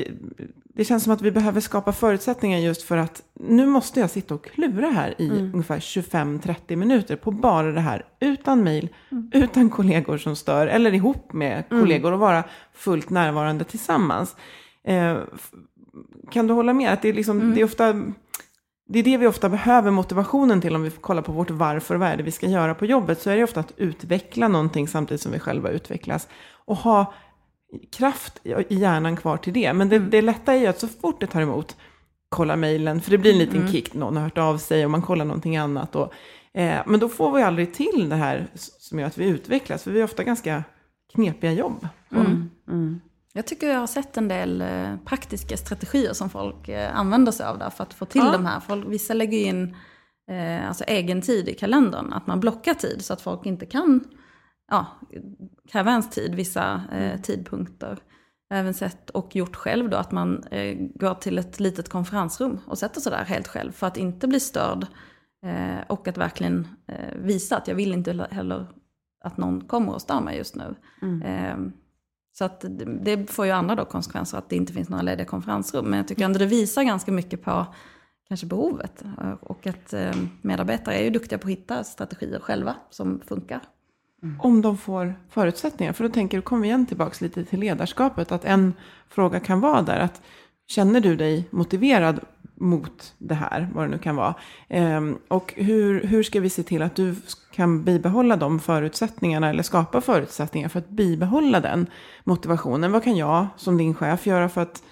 [SPEAKER 3] det känns som att vi behöver skapa förutsättningar just för att nu måste jag sitta och klura här i ungefär 25-30 minuter på bara det här. Utan mejl, utan kollegor som stör eller ihop med kollegor och vara fullt närvarande tillsammans. Eh, kan du hålla med att det är, liksom, det är ofta det är det vi ofta behöver motivationen till om vi kollar på vårt varför och vad är det vi ska göra på jobbet. Så är det ofta att utveckla någonting samtidigt som vi själva utvecklas. Och ha kraft i hjärnan kvar till det. Men det, det lätta är ju att så fort det tar emot, kolla mejlen. För det blir en liten kick, någon har hört av sig och man kollar någonting annat. Och, eh, men då får vi aldrig till det här som gör att vi utvecklas. För vi har ofta ganska knepiga jobb.
[SPEAKER 4] Jag tycker jag har sett en del eh, praktiska strategier som folk eh, använder sig av där för att få till
[SPEAKER 3] Ja.
[SPEAKER 4] de här. Folk, vissa lägger in eh, alltså egen tid i kalendern, att man blockar tid så att folk inte kan ja, kräva ens tid vissa eh, tidpunkter. Jag har även sett och gjort själv då att man eh, går till ett litet konferensrum och sätter sig där helt själv för att inte bli störd. Eh, och att verkligen eh, visa att jag vill inte heller att någon kommer och stör mig just nu. Eh, så att det- får ju andra då konsekvenser att det inte finns några lediga konferensrum. Men jag tycker ändå det visar ganska mycket på kanske behovet. Och att eh, medarbetare är ju duktiga på att hitta strategier själva som funkar. Mm.
[SPEAKER 3] Om de får förutsättningar. För då tänker du, kommer vi igen tillbaka lite till ledarskapet. Att en fråga kan vara där att känner du dig motiverad mot det här, vad det nu kan vara. Ehm, och hur, hur ska vi se till att du kan bibehålla de förutsättningarna eller skapa förutsättningar för att bibehålla den motivationen. Vad kan jag som din chef göra för att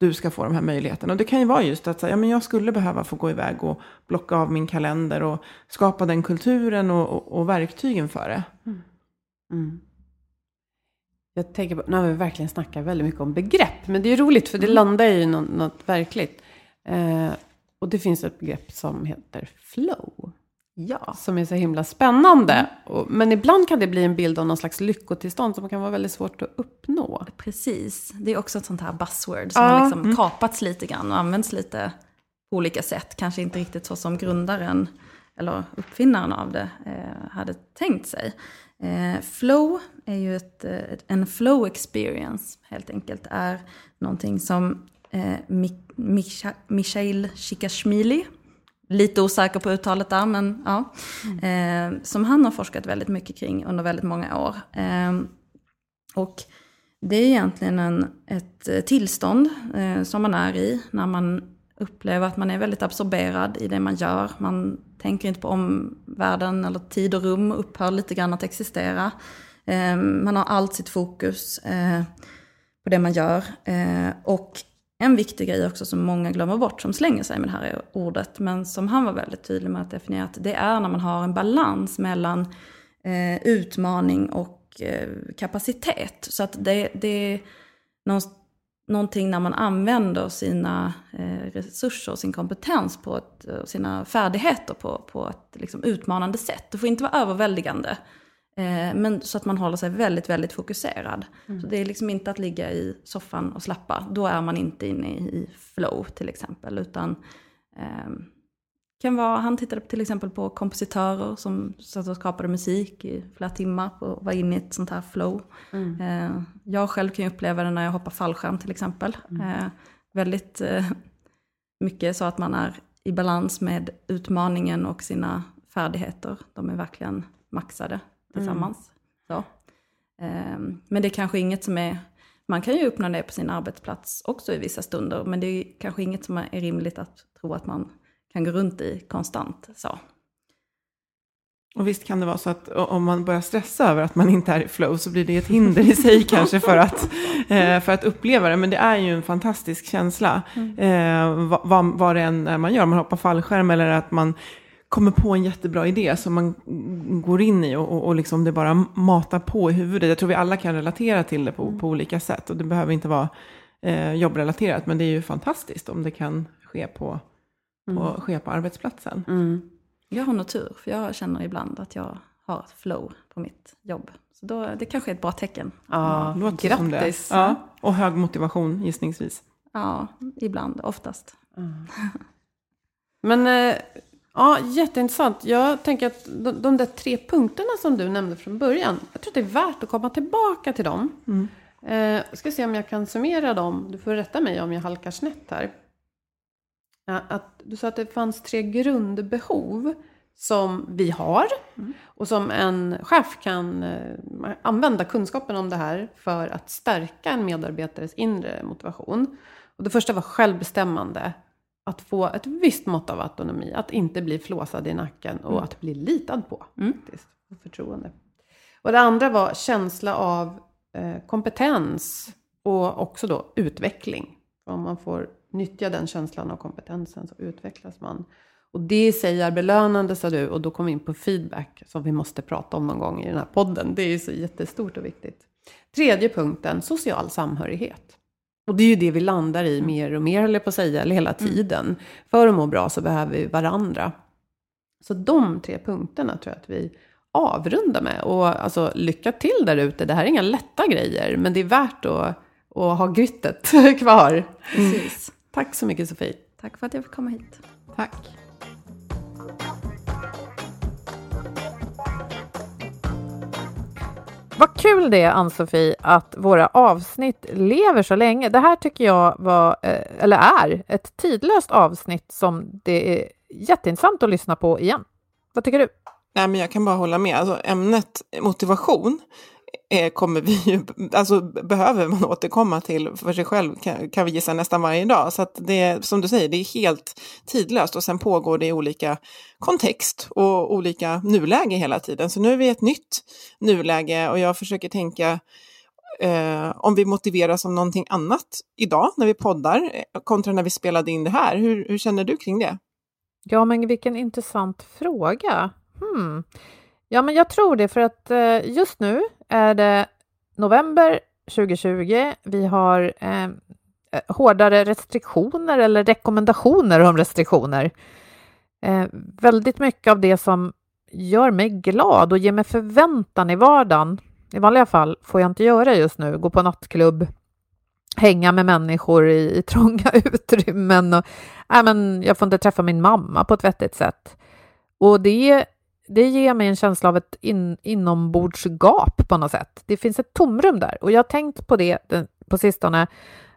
[SPEAKER 3] du ska få de här möjligheterna. Och det kan ju vara just att ja, men jag skulle behöva få gå iväg och blocka av min kalender och skapa den kulturen och, och, och verktygen för det.
[SPEAKER 5] Mm. Jag tänker på, nu har vi verkligen snackat väldigt mycket om begrepp, men det är ju roligt för det landar i något, något verkligt. Eh, och det finns ett begrepp som heter flow,
[SPEAKER 4] Ja.
[SPEAKER 5] som är så himla spännande. Och, men ibland kan det bli en bild av någon slags lyckotillstånd som kan vara väldigt svårt att uppnå.
[SPEAKER 4] Precis. Det är också ett sånt här buzzword som
[SPEAKER 5] Ja.
[SPEAKER 4] har liksom kapats lite grann och används lite på olika sätt. Kanske inte riktigt så som grundaren eller uppfinnaren av det eh, hade tänkt sig. Eh, flow är ju ett, en flow experience helt enkelt. är någonting som eh, Michail Csikszentmihalyi Lite osäker på uttalet där, men ja. Eh, som han har forskat väldigt mycket kring under väldigt många år. Eh, och det är egentligen en, ett eh, tillstånd eh, som man är i när man upplever att man är väldigt absorberad i det man gör. Man tänker inte på omvärlden eller tid och rum upphör lite grann att existera. Eh, man har allt sitt fokus eh, på det man gör. Eh, och en viktig grej också som många glömmer bort, som slänger sig med det här ordet, men som han var väldigt tydlig med att definiera, att det är när man har en balans mellan eh, utmaning och eh, kapacitet. Så att det, det är någonting när man använder sina eh, resurser och sin kompetens på ett, och sina färdigheter på, på ett liksom, utmanande sätt. Det får inte vara överväldigande. Eh, men så att man håller sig väldigt, väldigt fokuserad. Mm. Så det är liksom inte att ligga i soffan och slappa. Då är man inte inne i flow till exempel. Utan eh, kan vara, han tittade till exempel på kompositörer som satt och skapade musik i flera timmar och var inne i ett sånt här flow. Mm. Eh, jag själv kan ju uppleva det när jag hoppar fallskärm till exempel. Mm. Eh, väldigt eh, mycket så att man är i balans med utmaningen och sina färdigheter. De är verkligen maxade tillsammans. Mm. Så. Um, men det är kanske inget som är, man kan ju uppnå det på sin arbetsplats också i vissa stunder, men det är kanske inget som är rimligt att tro att man kan gå runt i konstant. Så.
[SPEAKER 3] Och visst kan det vara så att om man börjar stressa över att man inte är i flow så blir det ett hinder i sig kanske för att, eh, för att uppleva det. Men det är ju en fantastisk känsla. Mm. Eh, vad, vad det än är man gör, man hoppar fallskärm eller att man kommer på en jättebra idé som man går in i och, och, och liksom det bara matar på i huvudet. Jag tror vi alla kan relatera till det på, mm. på olika sätt och det behöver inte vara eh, jobbrelaterat men det är ju fantastiskt om det kan ske på, på, mm. ske på arbetsplatsen.
[SPEAKER 4] Mm. Jag har nog tur för jag känner ibland att jag har ett flow på mitt jobb. Så då, det kanske är ett bra tecken.
[SPEAKER 3] Ja, ja grattis! Ja, och hög motivation gissningsvis.
[SPEAKER 4] Ja, ibland, oftast.
[SPEAKER 5] Men eh, Ja, jätteintressant. Jag tänker att de, de där tre punkterna som du nämnde från början, jag tror att det är värt att komma tillbaka till dem. Mm. Eh, ska se om jag kan summera dem. Du får rätta mig om jag halkar snett här. Att, du sa att det fanns tre grundbehov som vi har mm. och som en chef kan eh, använda kunskapen om det här för att stärka en medarbetares inre motivation. Och det första var självbestämmande att få ett visst mått av autonomi, att inte bli flåsad i nacken och mm. att bli litad på. Mm. Faktiskt, förtroende. Och det andra var känsla av eh, kompetens och också då utveckling. Om man får nyttja den känslan av kompetensen så utvecklas man. Och det i sig är belönande sa du och då kom vi in på feedback som vi måste prata om någon gång i den här podden. Det är så jättestort och viktigt. Tredje punkten, social samhörighet. Och det är ju det vi landar i mer och mer, eller på att säga, eller hela mm. tiden. Mm. För att må bra så behöver vi varandra. Så de tre punkterna tror jag att vi avrundar med. Och alltså, lycka till där ute. Det här är inga lätta grejer, men det är värt att, att ha gryttet kvar.
[SPEAKER 4] Precis.
[SPEAKER 5] Mm. Tack så mycket Sofie.
[SPEAKER 4] Tack för att jag fick komma hit.
[SPEAKER 5] Tack.
[SPEAKER 2] Vad kul det är, Ann-Sofie, att våra avsnitt lever så länge. Det här tycker jag var, eh, eller är, ett tidlöst avsnitt som det är jätteintressant att lyssna på igen. Vad tycker du?
[SPEAKER 3] Nej, men jag kan bara hålla med. Alltså, ämnet motivation Eh, kommer vi ju, alltså behöver man återkomma till för sig själv kan, kan vi gissa nästan varje dag. Så att det som du säger, det är helt tidlöst och sen pågår det i olika kontext och olika nuläge hela tiden. Så nu är vi i ett nytt nuläge och jag försöker tänka eh, om vi motiveras av någonting annat idag när vi poddar eh, kontra när vi spelade in det här. Hur, hur känner du kring det?
[SPEAKER 2] Ja, men vilken intressant fråga. Hmm. Ja, men jag tror det för att eh, just nu är det november 2020. Vi har eh, hårdare restriktioner eller rekommendationer om restriktioner. Eh, väldigt mycket av det som gör mig glad och ger mig förväntan i vardagen. I vanliga fall får jag inte göra just nu, gå på nattklubb, hänga med människor i, i trånga utrymmen och äh, men jag får inte träffa min mamma på ett vettigt sätt. Och det det ger mig en känsla av ett in, inombordsgap på något sätt. Det finns ett tomrum där och jag har tänkt på det på sistone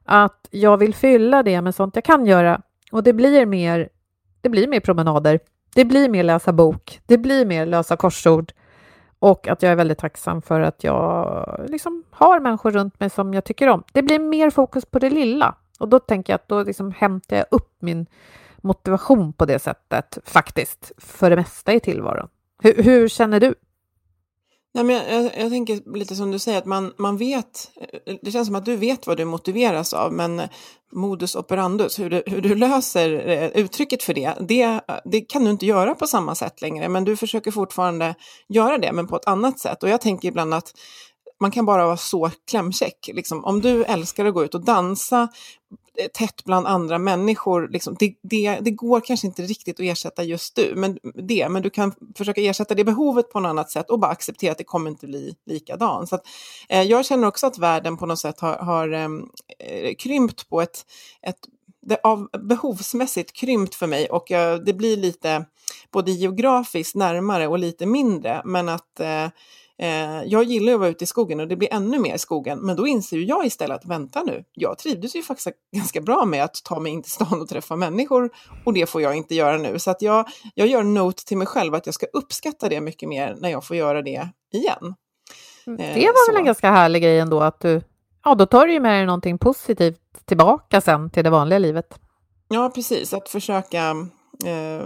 [SPEAKER 2] att jag vill fylla det med sånt jag kan göra och det blir mer. Det blir mer promenader. Det blir mer läsa bok. Det blir mer lösa korsord och att jag är väldigt tacksam för att jag liksom har människor runt mig som jag tycker om. Det blir mer fokus på det lilla och då tänker jag att då liksom hämtar jag upp min motivation på det sättet faktiskt för det mesta i tillvaron. Hur, hur känner du?
[SPEAKER 3] Nej, men jag, jag, jag, tänker lite som du säger, att man, man vet, eh, det känns som att du vet vad du motiveras av, men eh, modus operandus, hur du, hur du löser eh, uttrycket för det, det, det kan du inte göra på samma sätt längre, men du försöker fortfarande göra det, men på ett annat sätt. Och jag tänker ibland att man kan bara vara så klämkäck. Liksom, om du älskar att gå ut och dansa Eh, tätt bland andra människor, liksom, det, det, det, går kanske inte riktigt att ersätta just du, men, det, men du kan försöka ersätta det behovet på något annat sätt och bara acceptera att det kommer inte bli likadan. Så att, eh, jag känner också att världen på något sätt har, har ehm, eh, krympt på ett, ett det av behovsmässigt krympt för mig och jag, det blir lite både geografiskt närmare och lite mindre, men att eh, Eh, jag gillar att vara ute i skogen och det blir ännu mer i skogen, men då inser jag istället att vänta nu, jag trivdes ju faktiskt ganska bra med att ta mig in till stan och träffa människor och det får jag inte göra nu. Så att jag, jag gör note till mig själv att jag ska uppskatta det mycket mer när jag får göra det igen.
[SPEAKER 2] Mm, eh, det var så. väl en ganska härlig grej ändå att du, ja då tar du ju med dig någonting positivt tillbaka sen till det vanliga livet.
[SPEAKER 3] Ja, precis, att försöka eh,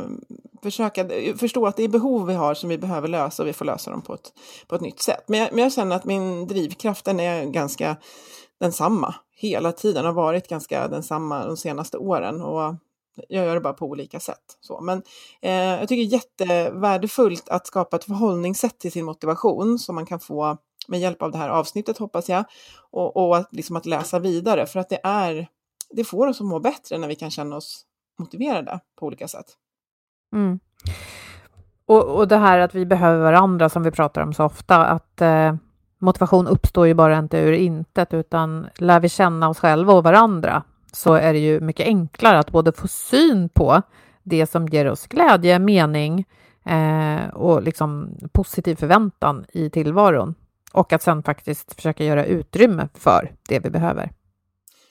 [SPEAKER 3] försöka eh, förstå att det är behov vi har som vi behöver lösa och vi får lösa dem på ett, på ett nytt sätt. Men jag, men jag känner att min drivkraft den är ganska densamma hela tiden, har varit ganska densamma de senaste åren. Och jag gör det bara på olika sätt. Så, men eh, jag tycker det är jättevärdefullt att skapa ett förhållningssätt till sin motivation som man kan få med hjälp av det här avsnittet hoppas jag. Och, och att, liksom att läsa vidare för att det är det får oss att må bättre när vi kan känna oss motiverade på olika sätt.
[SPEAKER 2] Mm. Och, och det här att vi behöver varandra som vi pratar om så ofta, att eh, motivation uppstår ju bara inte ur intet, utan lär vi känna oss själva och varandra så är det ju mycket enklare att både få syn på det som ger oss glädje, mening eh, och liksom positiv förväntan i tillvaron och att sen faktiskt försöka göra utrymme för det vi behöver.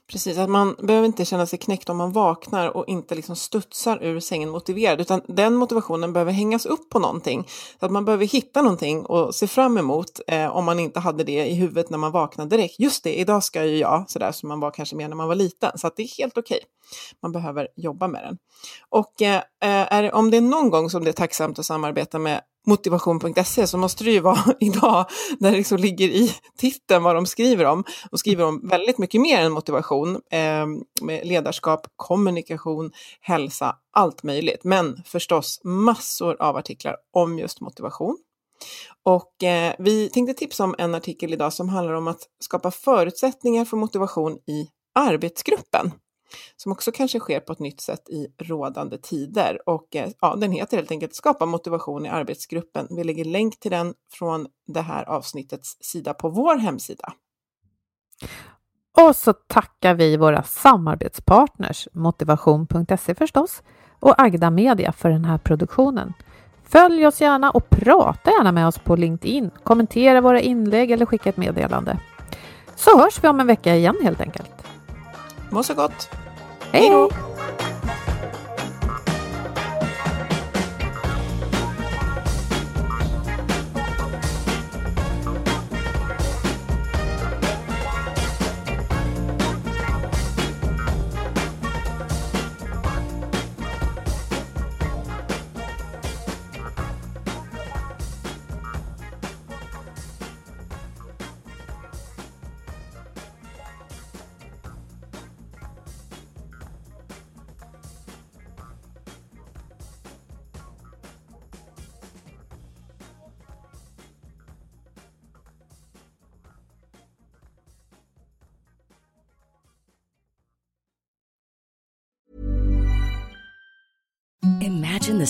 [SPEAKER 3] Precis, att man behöver inte känna sig knäckt om man vaknar och inte liksom studsar ur sängen motiverad, utan den motivationen behöver hängas upp på någonting. Så att man behöver hitta någonting och se fram emot eh, om man inte hade det i huvudet när man vaknade direkt. Just det, idag ska ju jag, sådär som man var kanske mer när man var liten, så att det är helt okej. Okay. Man behöver jobba med den. Och eh, eh, är, om det är någon gång som det är tacksamt att samarbeta med motivation.se så måste det ju vara idag när det liksom ligger i titeln vad de skriver om. De skriver om väldigt mycket mer än motivation eh, med ledarskap, kommunikation, hälsa, allt möjligt. Men förstås massor av artiklar om just motivation. Och eh, vi tänkte tipsa om en artikel idag som handlar om att skapa förutsättningar för motivation i arbetsgruppen som också kanske sker på ett nytt sätt i rådande tider. Och eh, ja, den heter helt enkelt Skapa motivation i arbetsgruppen. Vi lägger länk till den från det här avsnittets sida på vår hemsida.
[SPEAKER 2] Och så tackar vi våra samarbetspartners Motivation.se förstås och Agda Media för den här produktionen. Följ oss gärna och prata gärna med oss på LinkedIn. Kommentera våra inlägg eller skicka ett meddelande. Så hörs vi om en vecka igen helt enkelt.
[SPEAKER 3] Må så gott!
[SPEAKER 2] Hej då!